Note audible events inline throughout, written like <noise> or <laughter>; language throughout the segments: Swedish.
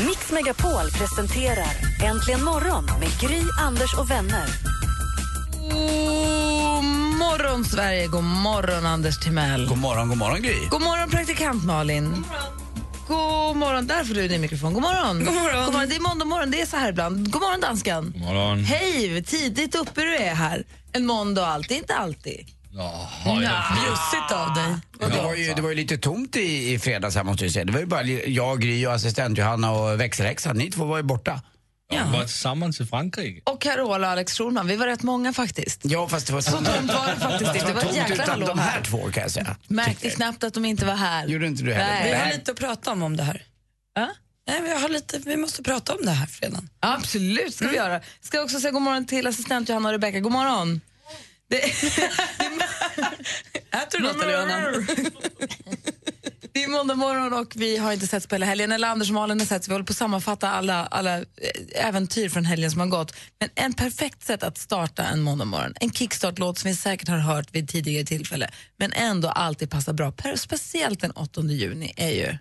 Megapol presenterar Äntligen morgon med Gry, Anders och vänner. God morgon, Sverige. God morgon, Anders Timell. God morgon, god morgon Gry. God morgon, praktikant Malin. God morgon. Där får du din mikrofon. God morgon. God morgon. God morgon. Det är måndag morgon. Det är så här ibland. God morgon, danskan. God morgon. Hej, tidigt uppe du är här. En måndag och allt. Inte alltid. Bjussigt av dig. Det var, ju, det var ju lite tomt i, i fredags här måste jag säga. Det var ju bara jag, Gry och assistent Johanna och växelhäxan. Ni två var ju borta. Ja. var tillsammans i Frankrike. Och Carola och Alex Schulman. Vi var rätt många faktiskt. Ja, fast det var Så tomt var det faktiskt inte. Det var ett jäkla hallå de här två kan jag säga. Märkte knappt att de inte var här. Gjorde inte du heller? Nej. Vi har lite att prata om om det här. Ja? Nej, vi, har lite, vi måste prata om det här fredagen. Absolut ska vi göra. Ska också säga god morgon till assistent Johanna och Rebecka. God morgon. Det, <laughs> Äter du något eller Johanna? <laughs> det är måndag morgon och vi har inte sett på hela helgen. Eller Anders och Malin har sett vi håller på att sammanfatta alla, alla eh, äventyr från helgen som har gått. Men en perfekt sätt att starta en måndag morgon. En kickstart-låt som vi säkert har hört vid tidigare tillfälle men ändå alltid passar bra. Speciellt den 8 juni är ju...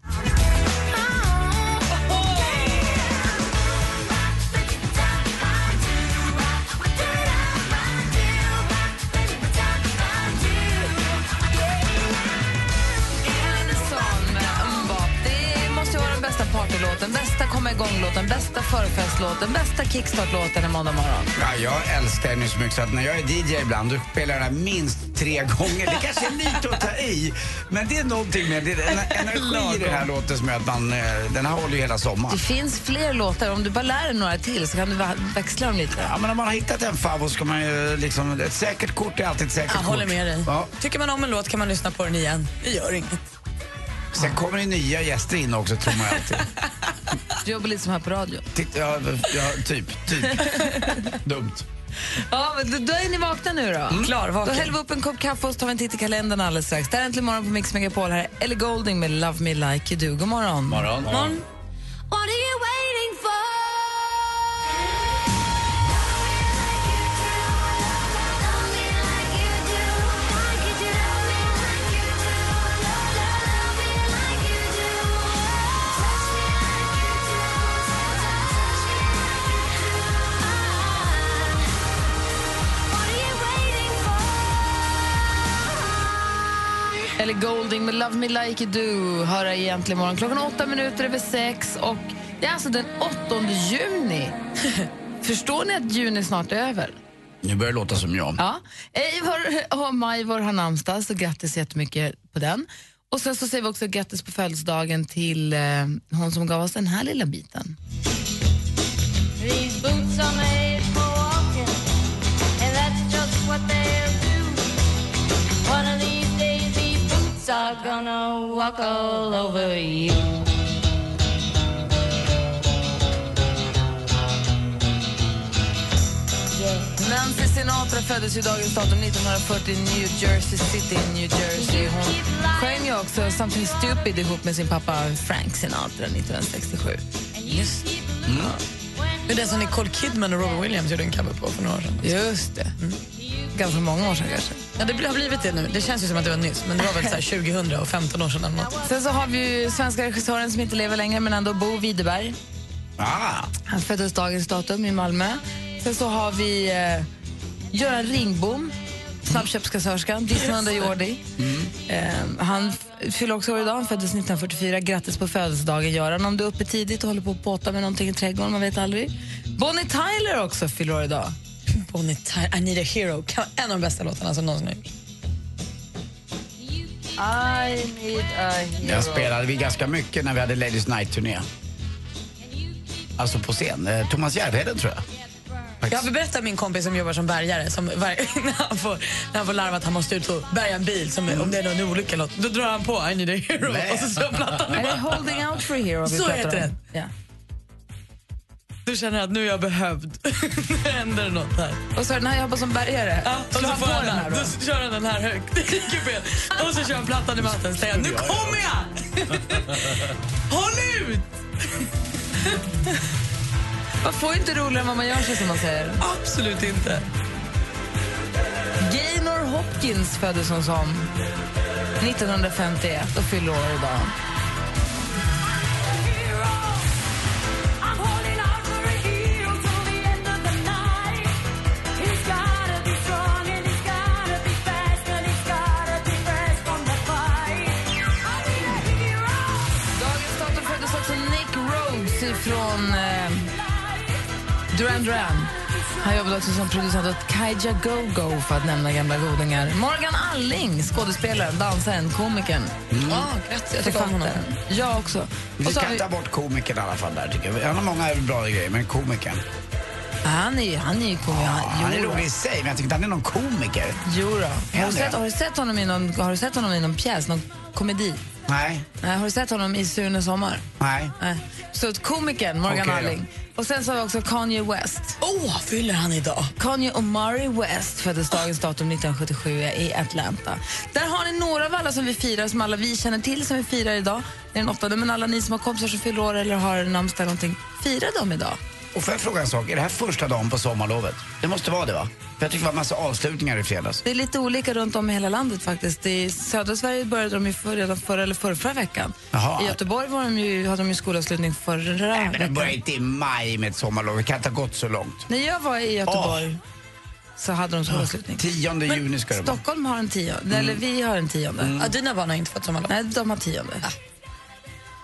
förfestlåten, bästa kickstart-låten en måndag morgon. Ja, jag älskar den så mycket så att när jag är DJ ibland då spelar jag den här minst tre gånger. Det kanske är lite att ta i, men det är någonting med det. är En <laughs> energi i den här låten som gör att man, eh, den här håller ju hela sommaren. Det finns fler låtar. Om du bara lär dig några till så kan du växla dem lite. Ja, men om man har hittat en favorit ska man ju liksom, ett säkert kort är alltid ett säkert Jag kort. håller med dig. Ja. Tycker man om en låt kan man lyssna på den igen. Det gör inget. Sen kommer det nya gäster in också tror man alltid. <laughs> Du jobbar lite som här på radio. Titta, ja, ja, typ, typ. <laughs> Dumt. Ja, men då, då är ni vakna nu då. Klar, Då vaken. häller vi upp en kopp kaffe och så tar vi en titt i kalendern alldeles strax. Det här är Äntligen morgon på Mix Megapol. Här är Ellie Golding med Love Me Like You Do. God morgon. Morgon. Morgon. Ellie Golding med Love Me Like You Do. Hör egentligen morgon. Klockan åtta minuter över sex och det är alltså den 8 juni. <laughs> Förstår ni att juni snart är över? Nu börjar det låta som jag. Ja. Eivor och Majvor har namnsdag, så grattis jättemycket på den. Och sen så säger vi också grattis på födelsedagen till eh, hon som gav oss den här lilla biten. Are gonna walk all over you. Nancy Sinatra föddes ju dagens datum 1940 i New Jersey City, New Jersey. Hon sjöng ju också Something Stupid ihop med sin pappa Frank Sinatra 1967. Just det. är den som Nicole Kidman och Robin Williams gjorde en cover på för några år sedan. Just det. Ganska många år sedan kanske. Ja, det har blivit det nu. Det känns ju som att det var nyss, men det var väl så här <laughs> 2000 och 15 år sedan något. Sen så har vi ju svenska regissören som inte lever längre men ändå Bo Widerberg. Ah, Han föddes dagens datum i Malmö. Sen så har vi eh, Göran Ringbom, snabbköpskassörskan, Disney under Jordi. Eh, han fyller också år idag, han föddes 1944. Grattis på födelsedagen Göran. Om du är uppe tidigt och håller på att påta med någonting i trädgården, man vet aldrig. Bonnie Tyler också fyller år idag. Bonnie Tyler, I need a hero. En av de bästa låtarna som någonsin har gjorts. I need a hero. den spelade vi ganska mycket när vi hade Ladies Night-turné. Alltså på scen. Eh, Thomas Järvheden tror jag. Jag har berättat min kompis som jobbar som bärgare som var, <laughs> när, han får, när han får larm att han måste ut och bärga en bil som, om det är någon olycka eller något, då drar han på I need a hero Nej. och så slår plattan <laughs> Är det bara. Holding out for a hero vi Så heter den. Ja. Då känner jag att nu är jag behövd. <laughs> nu händer det något här. Och så den här jobbar som bärgare. Ja, och så får den här då? då kör han den här högt i kupén. Och så kör han plattan i och säger nu kommer jag! <laughs> Håll ut! Man får inte roligare än vad man gör sig som man säger. Absolut inte. Gaynor Hopkins föddes hon som 1951 och fyller år idag. Från eh, Duran Duran. Han jobbade också som producent åt Kaija Go-Go för att nämna gamla godingar. Morgan Alling, skådespelaren, dansaren, komikern. Ja, grattis. Jag tycker om honom. Jag också. Vi kan vi, ta bort komikern i alla fall där tycker jag. Han har många bra grejer, men komikern. han är ju han är ju komiker. Han är Jo då. rolig i sig, men jag tycker inte han är någon komiker. Jo då. Har, han du sett, har, du sett honom i någon, har du sett honom i någon pjäs, någon komedi? Nej, Nej, har du sett honom i Sune Sommar? nej. Nej. Så komikern Morgan då. Alling. Och sen så har vi också Kanye West. Åh, fyller han idag? Kanye Omari West föddes dagens datum 1977 i Atlanta. Där har ni några av alla som vi firar, som alla vi känner till som vi firar idag. Det är den åttonde, men alla ni som har kompisar som fyller år eller har namnsdag eller någonting, fira dem idag. Och får jag fråga en sak? Är det här första dagen på sommarlovet? Det måste vara det va? För jag tycker det var massa avslutningar i fredags. Det är lite olika runt om i hela landet faktiskt. I södra Sverige började de ju för, redan förra eller förra, förra veckan. Jaha. I Göteborg var de ju, hade de ju skolavslutning förra Nej, men det veckan. börjar inte i maj med ett sommarlov. Det kan inte ha gått så långt. När jag var i Göteborg så hade de skolavslutning. 10 juni ska det vara. Stockholm har en tionde, eller vi har en tionde. Ja, dina barn har inte fått sommarlov. Nej, de har tionde.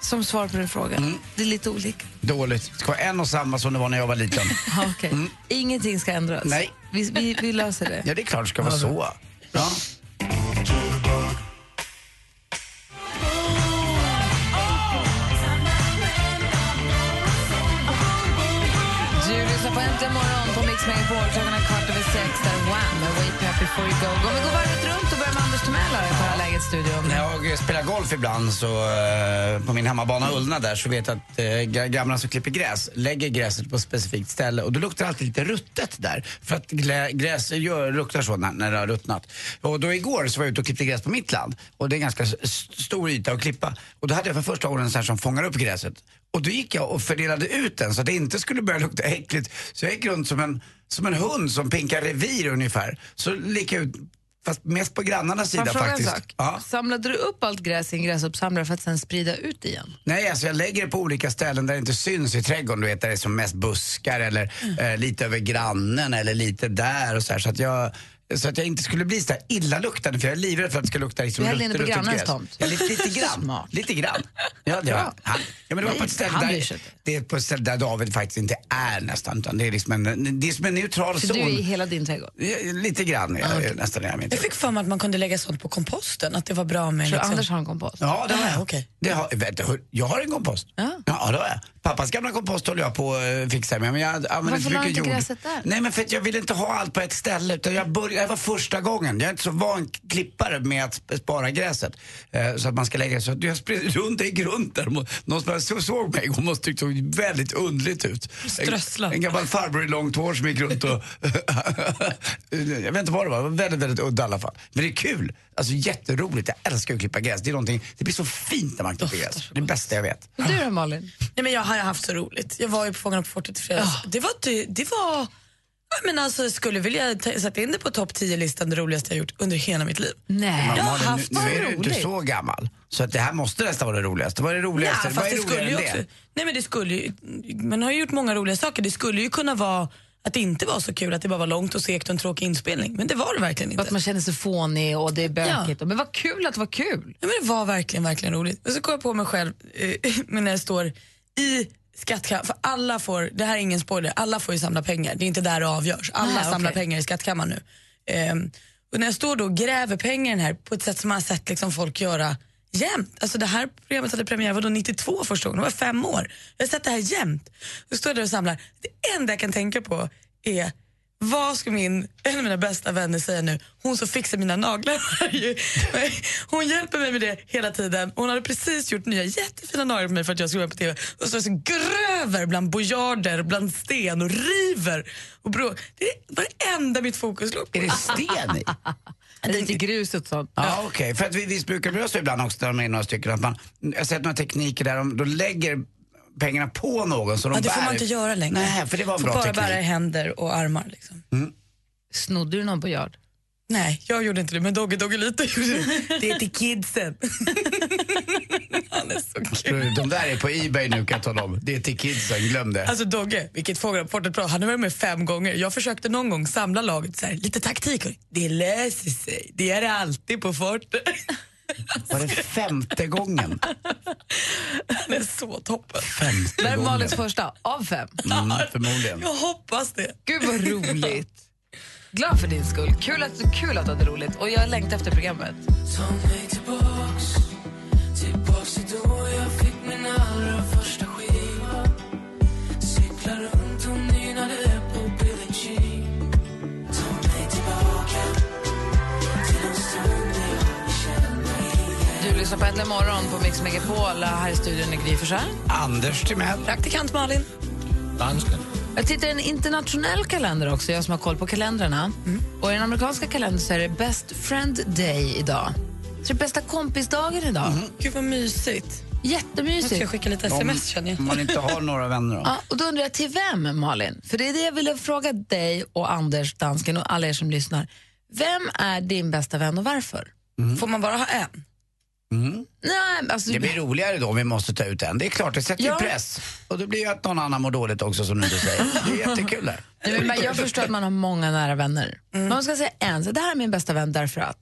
Som svar på din fråga. Det är lite olika. Dåligt. Det ska vara en och samma som det var när jag var liten. <laughs> Ja, okej. Ingenting ska ändras. Nej. Vi, vi, vi löser det. Ja, det är klart det ska vara så. Ja. Mix Megapol. Klockan är kvart över sex. Där är Wham! Wake Up Before You Go. Om vi går varvet runt och börjar med Anders Timell här i Förra läget-studion. När jag spelar golf ibland så eh, på min hemmabana Ullna där så vet jag att eh, grabbarna som klipper gräs lägger gräset på ett specifikt ställe och då luktar alltid lite ruttet där. För att gräs gör, luktar så när, när det har ruttnat. Och då igår så var jag ute och klippte gräs på mitt land och det är en ganska stor yta att klippa. Och då hade jag för första gången en sån här som fångar upp gräset. Och då gick jag och fördelade ut den så att det inte skulle börja lukta äckligt. Så jag gick runt som en, som en hund som pinkar revir ungefär. Så gick jag ut, fast mest på grannarnas sida faktiskt. sak? Ja. Samlade du upp allt gräs i en gräsuppsamlare för att sen sprida ut igen? Nej, alltså jag lägger det på olika ställen där det inte syns i trädgården. Du vet, där det är som mest buskar eller eh, lite över grannen eller lite där och så här. Så att jag, så att jag inte skulle bli så illaluktande för jag är livrädd för att det ska lukta liksom Du på ruttet grannens gräs. tomt? Ja, lite, lite <laughs> grann. Lite grann. Ja, det var, han, ja, men det var på ett ställe där, det är på ett ställe där David faktiskt inte är nästan. Utan det är liksom en, det är som en neutral Så zon. du är i hela din trädgård? Ja, Lite grann, ja, nästan. Jag, Jag fick för mig att man kunde lägga sånt på komposten, att det var bra med Tror du liksom... Anders har en kompost? Ja, det har jag. Ah, okej. Det har, du, hur- jag har en kompost. Ja. ja, det har jag. Pappas gamla kompost håller jag på att fixa med. Men jag använder Varför la mycket inte jord. gräset där? Nej, men för att jag vill inte ha allt på ett ställe. Utan jag började, det var första gången. Jag är inte så van klippare med att sp- spara gräset. Eh, så att man ska lägga så att jag spred runt i grund där. Någon som så- såg mig och måste tyckte det såg väldigt underligt ut. Strössla. En, en gammal farbror i långt hår som gick runt och... <laughs> jag vet inte vad det var. Det var väldigt, väldigt udda i alla fall. Men det är kul. Alltså jätteroligt. Jag älskar att klippa gräs. Det är någonting, det blir så fint när man klipper gräs. Det är det bästa jag vet. Du då Malin? Nej, men jag har haft så roligt. Jag var ju på Fångarna på fortet i fredags. Det var... Det, det var men alltså, skulle vilja ta- sätta in det på topp 10-listan det roligaste jag gjort under hela mitt liv. Nej. Jag har Malin, haft nu, nu är du inte så gammal. Så att det här måste nästan vara det roligaste. Vad är det roligaste? Ja, Vad fast är det skulle ju också, det? nej men det skulle ju, man har ju gjort många roliga saker. Det skulle ju kunna vara att det inte var så kul, att det bara var långt och segt och en tråkig inspelning. Men det var det verkligen inte. Att man känner sig fånig och det är bökigt. Men vad kul att det var kul. Ja, men det var verkligen, verkligen roligt. Och så kom jag på mig själv eh, <laughs> när jag står i skattkammaren, för alla får, det här är ingen spoiler, alla får ju samla pengar. Det är inte där det avgörs. Alla Nej, samlar okej. pengar i skattkammaren nu. Ehm, och när jag står då och gräver pengar här på ett sätt som man har sett liksom folk göra jämt. Alltså det här programmet hade premiär var då 92 första gången, det var fem år. Jag har sett det här jämt. Och står där och samlar. Det enda jag kan tänka på är vad ska min, en av mina bästa vänner säga nu? Hon som fixar mina naglar. Hon hjälper mig med det hela tiden. Hon hade precis gjort nya jättefina naglar på mig för att jag skulle vara på TV. Och så, så gröver bland bojarder, bland sten och river. Och bro, det är varenda mitt fokus låg på. Är det sten i? <laughs> Lite grus och sånt. Ja, okej. För att vi, visst brukar det bli så ibland också när de är några stycken att man, jag har sett några tekniker där de, de lägger pengarna på någon så de Ja, det får bär. man inte göra längre. Nej, för det var en får bra bara teknik. bära i händer och armar. Liksom. Snodde du någon bojard? Nej, jag gjorde inte det, men Dogge Doggelito gjorde det. Det är till kidsen. <laughs> Han är så kul. De där är på Ebay nu kan jag tala om. Det är till kidsen, glöm det. Alltså Dogge, vilket fågelrapportet bra. Han har varit med fem gånger. Jag försökte någon gång samla laget, så här, lite taktik. Det löser sig. Det är det alltid på fortet. Var det femte gången? Han är så toppen. Femte Det här är gången. Malins första av fem. Mm, förmodligen. Jag hoppas det. Gud vad roligt. Glad för din skull. Kul att, kul att du hade roligt. Och jag längtar efter programmet. Du morgon på Mix Megapol. Här i studion är Gry Forssell. Anders Timell. Praktikant Malin. Jag tittar i en internationell kalender också, jag som har koll på kalendrarna. Och i den amerikanska kalendern så är det Best Friend Day idag. Så det är bästa kompisdagen idag. Gud vad mysigt. Ska Jättemysigt. jag skicka lite sms känner jag. Om man inte har några vänner då? Ja, och då undrar jag till vem, Malin? För det är det jag ville fråga dig och Anders, dansken och alla er som lyssnar. Vem är din bästa vän och varför? Får man bara ha en? Nej, alltså, Det blir roligare då om vi måste ta ut en. Det är klart, det sätter ju Ja. press. Och det blir ju att någon annan mår dåligt också som du säger. Det är jättekul där. <laughs> Nej, men jag förstår att man har många nära vänner. Men man ska säga en, så det här är min bästa vän därför att.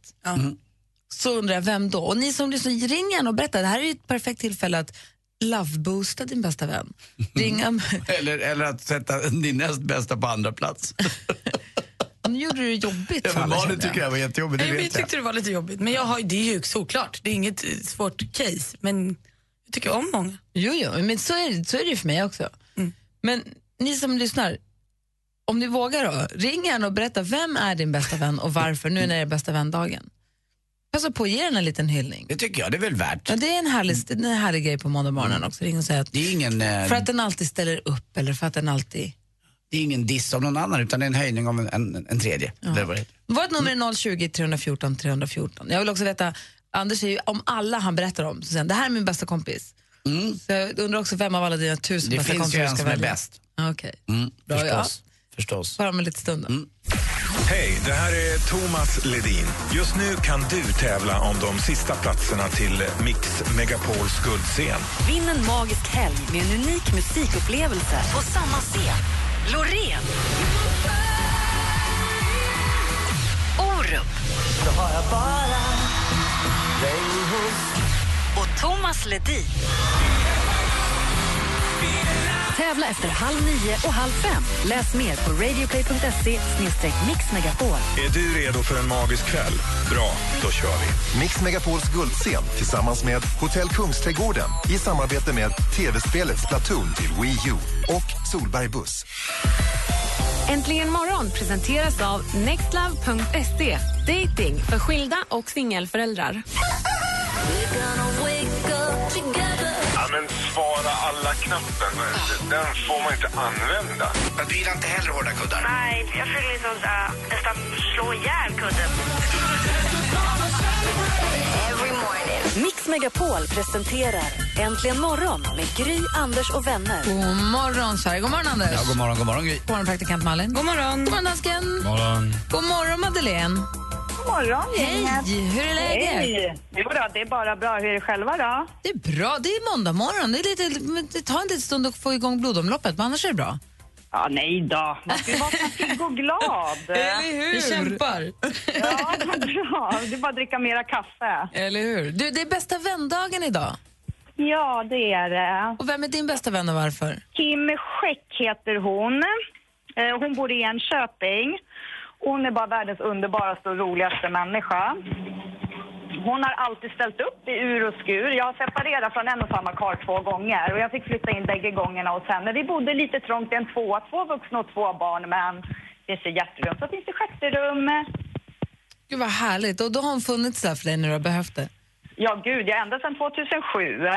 Så undrar jag, vem då? Och ni som lyssnar, ring gärna och berätta. Det här är ju ett perfekt tillfälle att love-boosta din bästa vän. Ringa <laughs> Eller, eller att sätta din näst bästa på andra plats. <laughs> Nu gjorde du det jobbigt för alla, Malin tycker jag var jättejobbigt, det Nej, men jag tyckte det var lite jobbigt. Men jag har, det är ju såklart, det är inget eh, svårt case. Men jag tycker om många. Jo, jo, men så är, det- så är det ju för mig också. Men ni som lyssnar, om ni vågar då, ring gärna och berätta vem är din bästa vän och varför nu när det är bästa vän-dagen. Passa på att ge den en liten hyllning. Det tycker jag, det är väl värt. Ja, det är en härlig, det är en härlig grej på måndag morgon också. Ring och säga att Det är ingen, eh, för att den alltid ställer upp eller för att den alltid... det är ingen diss av någon annan utan det är en höjning av en, en, en tredje. Eller vad det heter. Vårt nummer är 020 314 314. Jag vill också veta, Anders säger ju om alla han berättar om, så säger han, det här är min bästa kompis. Så jag undrar också vem av alla dina tusen Det bästa finns kompisar ju du en ska som är välja. bäst. Okej, Mm, Bra, förstås. förstås. bara om en liten stund då. Hej, det här är Thomas Ledin. Just nu kan du tävla om de sista platserna till Mix Megapols guldscen. Vinn en magisk helg med en unik musikupplevelse på samma scen. Loreen. Orup. Och Thomas Ledin. Tävla efter halv nio och halv fem. Läs mer på radioplay.se mixmegapol. Är du redo för en magisk kväll? Bra, då kör vi. Mix Megapols guldscen tillsammans med Hotell Kungsträdgården i samarbete med tv-spelet Splatoon till Wii U och Solberg Buss. Äntligen morgon presenteras av nextlove.se. Dating för skilda och singelföräldrar. Alla-knappen, den får man inte använda. Men du gillar inte heller hårda kuddar? Nej, jag försöker liksom uh, nästan slå ihjäl kudden. Mix Megapol presenterar Äntligen morgon med Gry, Anders och vänner. God morgon, Sverige. God morgon, Anders. Ja, god morgon, god morgon Gry. God morgon, praktikant Malin. God morgon. God morgon, dansken. morgon. God morgon, Madeleine. God morgon, Hej, hur är läget? Hej! Jo då, det är bara bra. Hur är det själva då? Det är bra. Det är måndag morgon. Det, är lite, det tar en liten stund att få igång blodomloppet, men annars är det bra. Ja, nej då. Man ska ju vara pigg och glad. <laughs> hur? Vi kämpar. Ja, det är bra. Det är bara att dricka mera kaffe. Eller hur? Du, det är bästa vändagen idag. Ja, det är det. Och vem är din bästa vän och varför? Kim Skäck heter hon. Eh, Hon bor i Enköping. Hon är bara världens underbaraste och roligaste människa. Hon har alltid ställt upp i ur och skur. Jag har separerat från en och samma karl två gånger och jag fick flytta in bägge gångerna hos henne. Vi bodde lite trångt i en tvåa, två vuxna och två barn, men finns det hjärterum, så finns det stjärterum. Gud vad härligt. Och då har hon funnits där för dig när du har behövt det. Ja, gud, jag ända sedan 2007.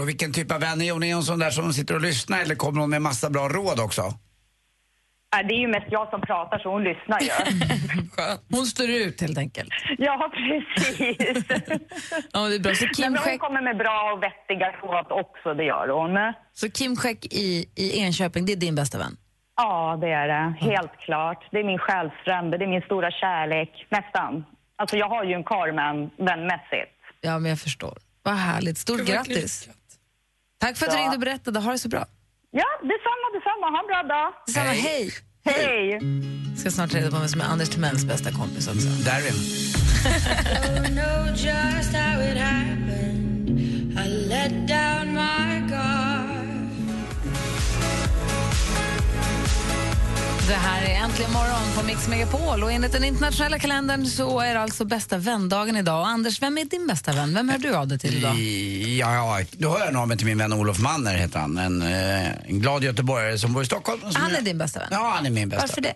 Och vilken typ av vän är hon? Är hon sån där som sitter och lyssnar eller kommer hon med massa bra råd också? Äh, Det är ju mest jag som pratar, så hon lyssnar ju. <laughs> Hon står ut helt enkelt. ja, precis. Ja, det är bra. Så Nej, Kim men hon kommer med bra och vettiga råd också, det gör hon. så Kim Skäck i, i Enköping, det är din bästa vän? Ja, det är det. Helt klart. Det är min själsfrände, det är min stora kärlek. Nästan. Alltså, jag har ju en karl, men vänmässigt. Ja, men jag förstår. Vad härligt. Stort grattis. Tack för att du ringde och berättade. Ha det så bra. Ja, detsamma, detsamma. Ha en bra dag. Detsamma. Hej. Hej. Ska snart reda på vem som är Anders Timells bästa kompis också. Där är vi. Don't know Det här är Äntligen morgon på Mix Megapol och enligt den internationella kalendern så är det alltså bästa vändagen idag. Och Anders, vem är din bästa vän? Vem hör du av dig till idag? Ja, ja, då hör jag av mig till min vän Olof Manner, heter han. En, eh, en glad göteborgare som bor i Stockholm. Han är jag- din bästa vän? Ja, han är min bästa Varför det?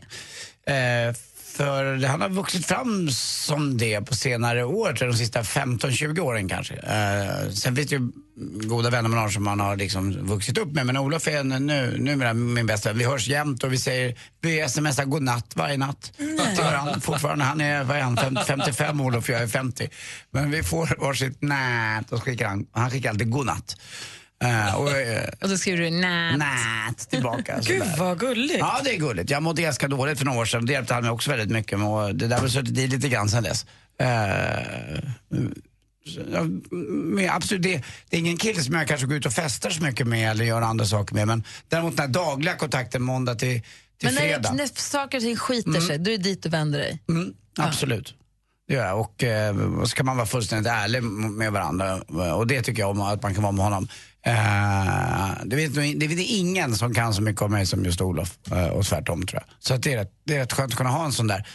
Eh, för han har vuxit fram som det på senare år, tror jag, de sista 15-20 åren kanske. Eh, sen finns det ju goda vänner man har som man har liksom vuxit upp med. Men Olof är nu, numera min bästa vän. Vi hörs jämt och vi säger, vi smsar godnatt varje natt till varandra. Fortfarande, han är, vad är han, Fem- 55 Olof, jag är 50. Men vi får varsitt nät och skickar han, han skickar alltid godnatt. Eh, och, eh, Och då skriver du nät. Nät tillbaka. <laughs> Gud vad gulligt. Ja, det är gulligt. Jag mådde ganska dåligt för några år sedan. Det hjälpte han mig också väldigt mycket med. Och det där har suttit i lite grann sedan dess. Ja, men absolut, det, det är ingen kille som jag kanske går ut och festar så mycket med eller gör andra saker med. Men däremot den här dagliga kontakten måndag till, till Men när, fredag. det, när saker och ting skiter sig, då är det dit du vänder dig. Mm, absolut. Det gör jag. Och eh, så kan man vara fullständigt ärlig med varandra. Och det tycker jag om att man kan vara med honom. Eh, det, vet, det vet ingen som kan så mycket om mig som just Olof. Eh, och tvärtom tror jag. Så att det, är rätt, det är rätt skönt att kunna ha en sån där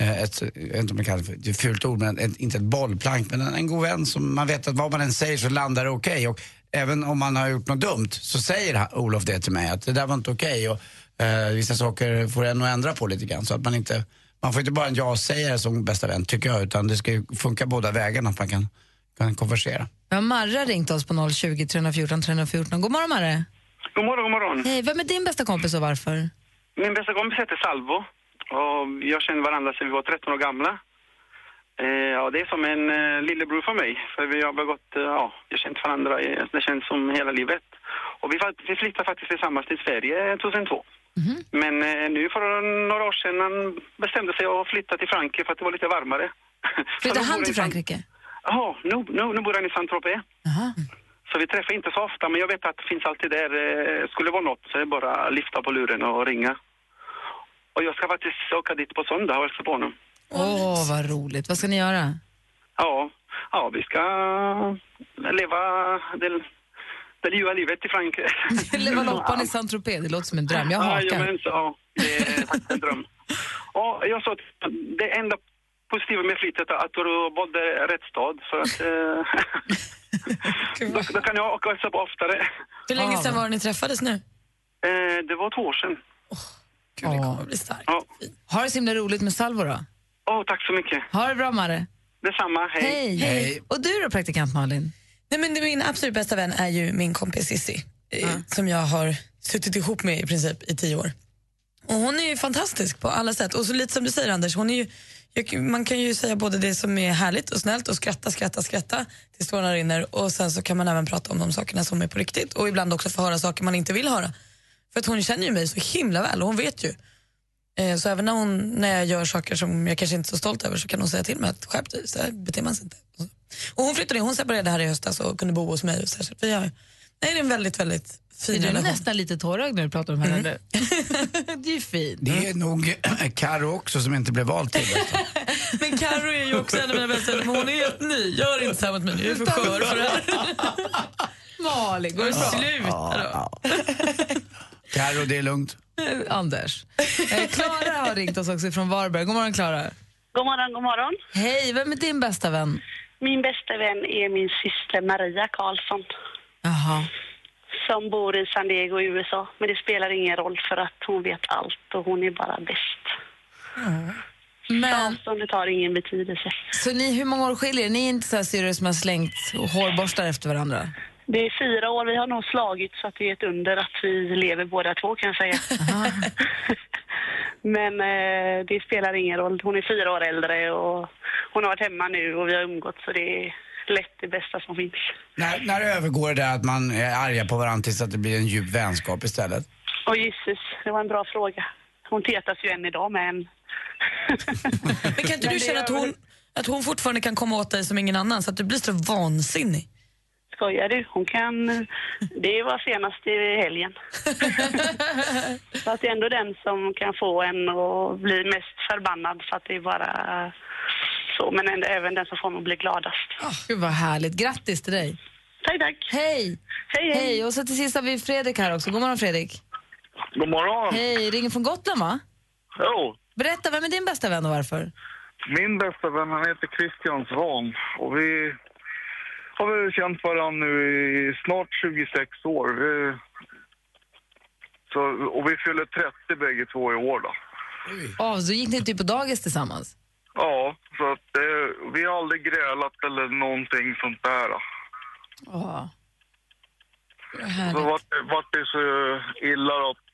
eh, ett, jag vet inte om jag kallar det för är ett fult ord, men ett, inte ett bollplank, men en, en god vän som man vet att vad man än säger så landar det okej. Och även om man har gjort något dumt så säger Olof det till mig, att det där var inte okej. Och eh, vissa saker får en att ändra på lite grann. Så att man inte, man får inte bara en ja-sägare som bästa vän tycker jag, utan det ska ju funka båda vägarna, att man kan, kan konversera. Ja, Marre har ringt oss på 020 314 314. God morgon Marre. God morgon, god morgon. Hej, vem är din bästa kompis och varför? Min bästa kompis heter Salvo och jag känner varandra sedan vi var 13 år gamla. Eh, ja, det är som en eh, lillebror för mig, för vi har begått, eh, ja, vi har känt varandra, eh, det känns som hela livet. Och vi, vi flyttade faktiskt tillsammans till Sverige 2002. Men eh, nu för några år sedan bestämde sig att flytta till Frankrike för att det var lite varmare. <laughs> Nu han till Frankrike? Ja, nu, nu, nu bor han i Saint-Tropez. Så vi träffar inte så ofta, men jag vet att det finns alltid där. Eh, skulle vara något så är det bara lyfta på luren och ringa. Och jag ska faktiskt åka dit på söndag och hälsa på honom. Åh, vad roligt. Vad ska ni göra? Ja, ja vi ska leva det, det ljuva livet i Frankrike. <laughs> Leva loppan i Saint-Tropez, det låter som en dröm. Jag hakar. Jajamän, så, ja, det är faktiskt en dröm. Och jag sa att det enda positiva med flyttet är att du valde rätt stad. För att, eh, <laughs> då, då kan jag åka och hälsa på oftare. Hur länge sedan var det ni träffades nu? Eh, det var två år sedan. Gud, det kommer bli starkt. Ja. Ha det så himla roligt med Salvo då. Åh, tack så mycket. Ha det bra Marre. Detsamma, hej. Hej. Och du då praktikant Malin? Nej, men min absolut bästa vän är ju min kompis Cissi eh, som jag har suttit ihop med i princip i tio år. Och Hon är ju fantastisk på alla sätt. Och så lite som du säger Anders, hon är ju, jag, man kan ju säga både det som är härligt och snällt och skratta, skratta, skratta tills tårarna rinner och sen så kan man även prata om de sakerna som är på riktigt och ibland också få höra saker man inte vill höra. För att hon känner ju mig så himla väl och hon vet ju. Eh, Så även när, hon, när jag gör saker som jag kanske inte är så stolt över så kan hon säga till mig att skärp dig, så här beter man sig inte. Och hon flyttade in, hon separerade här i höstas och kunde bo hos mig. Så här, så vi har, nej, det är en väldigt, väldigt fin Är du relation. nästan lite tårögd när du pratar om henne Mm. <laughs> <laughs> det är ju fint. Det är nog Karo också som inte blev vald till det. <laughs> Men Karo är ju också en av mina bästa vänner, men hon är helt ny. Gör inte så här mot mig nu, jag är för skör för det här. Malin, går det bra? Sluta då. Karo, det är lugnt. Eh, Anders. Eh, Klara har ringt oss också från Varberg. God morgon Klara. God morgon, god morgon. Hej, vem är din bästa vän? Min bästa vän är min syster Maria Karlsson. Jaha. som bor i San Diego i USA. Men det spelar ingen roll för att hon vet allt och hon är bara bäst. Men... Avståndet har ingen betydelse. Så ni, hur många år skiljer er? Ni är inte så här syrror som har slängt hårborstar efter varandra? Det är fyra år, vi har nog slagit så att det är ett under att vi lever båda två kan jag säga. <laughs> Men eh, det spelar ingen roll. Hon är fyra år äldre och hon har varit hemma nu och vi har umgåtts så det är lätt det bästa som finns. När, när övergår det att man är arga på varandra tills att det blir en djup vänskap istället? Och gisses, det var en bra fråga. Hon tetas ju än idag med en. <laughs> Men kan inte du känna att hon, att hon fortfarande kan komma åt dig som ingen annan så att du blir så vansinnig? Skojar du? Hon kan... Det var senast i helgen. <laughs> så att det är ändå den som kan få en att bli mest förbannad för att det är bara så. Men ändå, även den som får mig att bli gladast. Gud vad härligt. Grattis till dig. Tack, tack. Hej. Hej, hej. Och så till sist har vi Fredrik här också. God morgon Fredrik. God morgon. Hej, ringer från Gotland va? Jo, Berätta, vem är din bästa vän och varför? min bästa vän han heter Christian Svahn och vi har väl känt varandra nu i snart 26 år. Vi, så, och vi fyller 30 bägge två i år då. Oh, så gick ni typ på dagis tillsammans? Ja, så att eh, vi har aldrig grälat eller någonting sånt där. Då. Oh. Så vart, det- vart det så illa att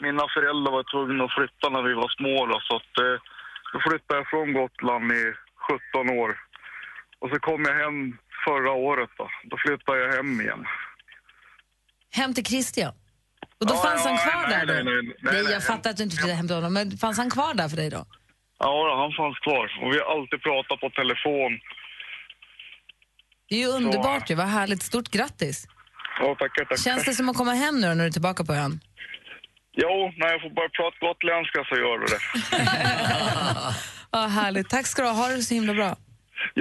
mina föräldrar var tvungna att flytta när vi var små då, så att eh, då flyttade jag från Gotland i 17 år. Och så kom jag hem förra året då. Då flyttade jag hem igen. Hem till Christian? Och då Ja, fanns han kvar nej, där då? nej, nej, nej, nej, jag fattar att du inte flyttade hem till honom, men fanns han kvar där för dig då? Ja, han fanns kvar. Och vi har alltid pratat på telefon. Det är ju underbart ju, vad härligt. Stort grattis. Ja, tackar, tackar. Känns det som att komma hem nu då, när du är tillbaka på ön? Jo, när jag får börja prata gotländska så gör du det. <laughs> Ja, härligt. Tack ska du ha. Ha det så himla bra.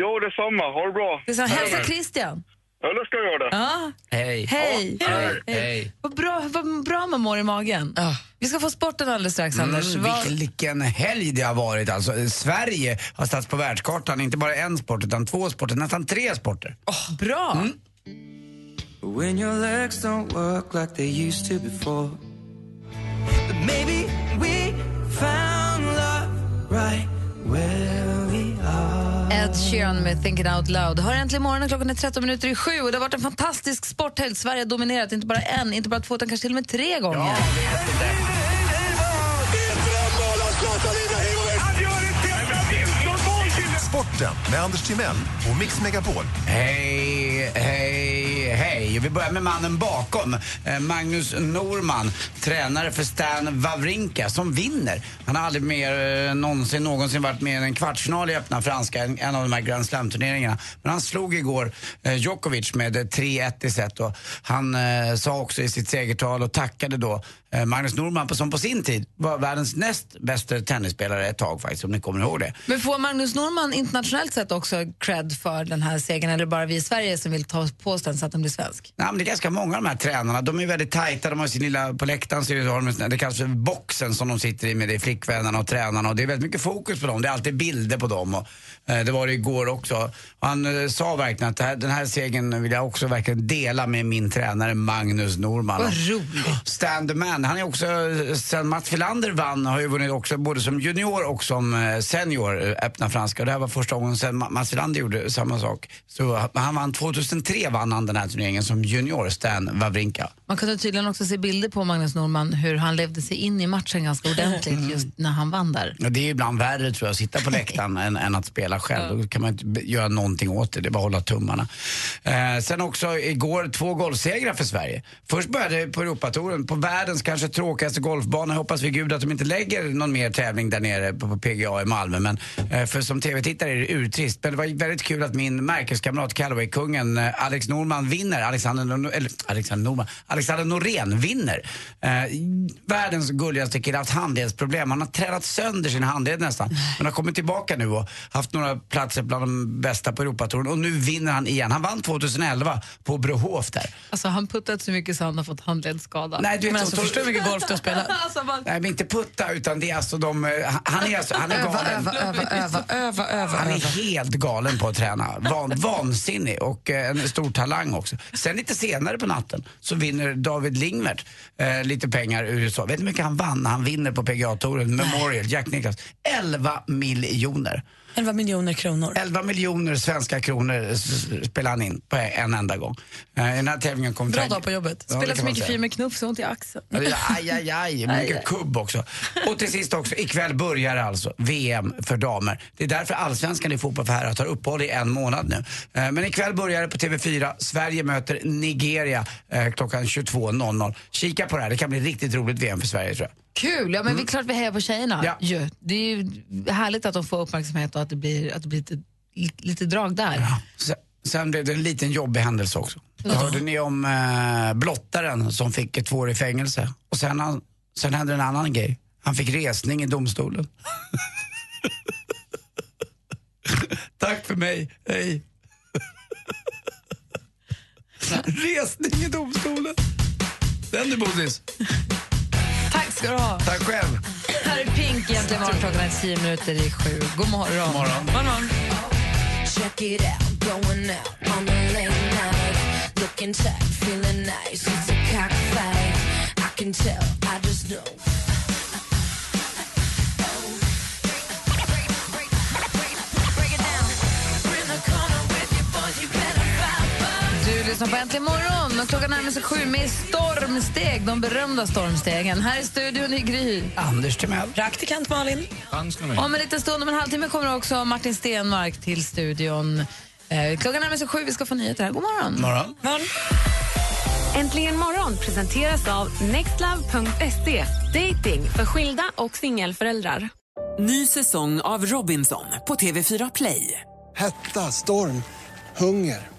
Jo, detsamma. Ha det bra. Det hälsa Christian. Ja, det ska jag göra det. Ja. Hej. Hej. Hej. Hej. Vad bra, vad bra man mår i magen. Vi ska få sporten alldeles strax, Anders. Mm, Vad- vilken, vilken helg det har varit alltså. Sverige har satts på världskartan, inte bara en sport utan två sporter, nästan tre sporter. bra! Mm. When your legs don't work like they used to before. But maybe we found love right. Ed Sheeran med Thinking Out Loud. Hör äntligen morgonen, klockan är 13 minuter i sju och det har varit en fantastisk sporthelg. Sverige har dominerat, inte bara en, inte bara två, utan kanske till och med tre gånger. Sporten med Anders Timell och Mix Megapol. Hej, hej, hej. Vi börjar med mannen bakom. Eh, Magnus Norman, tränare för Stan Wawrinka, som vinner. Han har aldrig mer eh, någonsin, någonsin varit med i en kvartsfinal i öppna franska, en, av de här Grand Slam-turneringarna. Men han slog igår eh, Djokovic med eh, 3-1 i set och han sa också i sitt segertal och tackade då Magnus Norman, som på sin tid var världens näst bästa tennisspelare ett tag faktiskt, om ni kommer ihåg det. Men får Magnus Norman internationellt sett också cred för den här segern eller bara vi i Sverige som vill ta på oss den så att den blir svensk? Nej, men det är ganska många av de här tränarna. De är väldigt tajta, de har sin lilla, på läktaren så har de, en sån- det kallas för boxen som de sitter i med det flickvännerna och tränarna och det är väldigt mycket fokus på dem. Det är alltid bilder på dem och det var det igår också. Han eh, sa verkligen att här, den här segern vill jag också verkligen dela med min tränare Magnus Norman. Vad roligt. Stand man. Han är också, eh, sen Mats Wilander vann, har ju vunnit också både som junior och som eh, senior eh, öppna franska. Det här var första gången sen Ma- Mats Wilander gjorde samma sak. Så han- han vann 2003 vann han den här turneringen som junior, Stan Wawrinka. Man kunde tydligen också se bilder på Magnus Norman hur han levde sig in i matchen ganska ordentligt just när han vann där. Ja, det är ibland värre tror jag, att sitta på läktaren <laughs> än, än att spela själv. Då kan man inte göra någonting åt det, det är bara att hålla tummarna. Eh, sen också igår två golfsegrar för Sverige. Först började på Europatouren, på världens kanske tråkigaste golfbana. Jag hoppas vid gud att de inte lägger någon mer tävling där nere på, på PGA i Malmö. Men eh, för som tv-tittare är det urtrist. Men det var väldigt kul att min märkeskamrat Callaway-kungen eh, Alex Norman vinner. Alexander, eller, Alexander Norman. Alexander Norén vinner. Eh, världens gulligaste kille haft handledsproblem. Han har tränat sönder sin handled nästan. Men har kommit tillbaka nu och haft några platser bland de bästa på Europatouren. Och nu vinner han igen. Han vann 2011 på Brohof där. Alltså han puttat så mycket så han har fått handledsskada. Nej, du vet, Men alltså, så- förstår du hur mycket golf du har spelat? <laughs> alltså, man... Nej, men inte putta, utan det är alltså de... eh, Han är, alltså, han är Öva, galen. öva, öva, öva, öva, öva. Han är helt galen på att träna. Van, <laughs> vansinnig och eh, en stor talang också. Sen lite senare på natten så vinner David Lingvert eh, lite pengar ur USA. Vet du hur mycket han vann han vinner på PGA-touren? Memorial, Jack Nicklaus. 11 miljoner. 11 miljoner kronor. 11 miljoner svenska kronor s- spelar han in på en enda gång. Eh, den här tävlingen kom Bra dag på jobbet. Ja, kan så mycket fyr med knuff så ont i axeln. Aj, aj, aj. <laughs> Mycket kubb också. Och till sist också, ikväll börjar alltså VM för damer. Det är därför allsvenskan i fotboll för herrar tar uppehåll i en månad nu. Eh, Men ikväll börjar det på TV4. Sverige möter Nigeria eh, klockan 22.00. Kika på det här, det kan bli riktigt roligt VM för Sverige tror jag. Kul! Ja, men vi är klart vi hejar på tjejerna. Ja. Ju. Det är ju härligt att de får uppmärksamhet och att det blir, att det blir lite, lite drag där. Sen, sen blev det en liten jobbig händelse också. Hörde ni om eh, blottaren som fick två år i fängelse? Och sen, han, sen hände en annan grej. Han fick resning i domstolen. <laughs> Tack för mig, hej. resning i domstolen. Den du Bodis. Tack ska du ha. Tack själv. Här är Pink egentligen morgon klockan är tio minuter i sju. God morgon. God morgon. God morgon. Check it out, going out on a late night. Looking tight, feeling nice. It's a cockfight. I can tell, I just know. Lyssnar på Äntligen morgon och klockan närmar sig sju med stormsteg, de berömda stormstegen. Här i studion i Gry. Anders Timell. Praktikant Malin. Om en liten stund, om en halvtimme, kommer också Martin Stenmark till studion. Eh, klockan närmar sig sju, vi ska få nyheter här. God morgon. morgon. Äntligen morgon presenteras av nextlove.se. Dating för skilda och singelföräldrar. Ny säsong av Robinson på TV4 Play. Hetta, storm, hunger.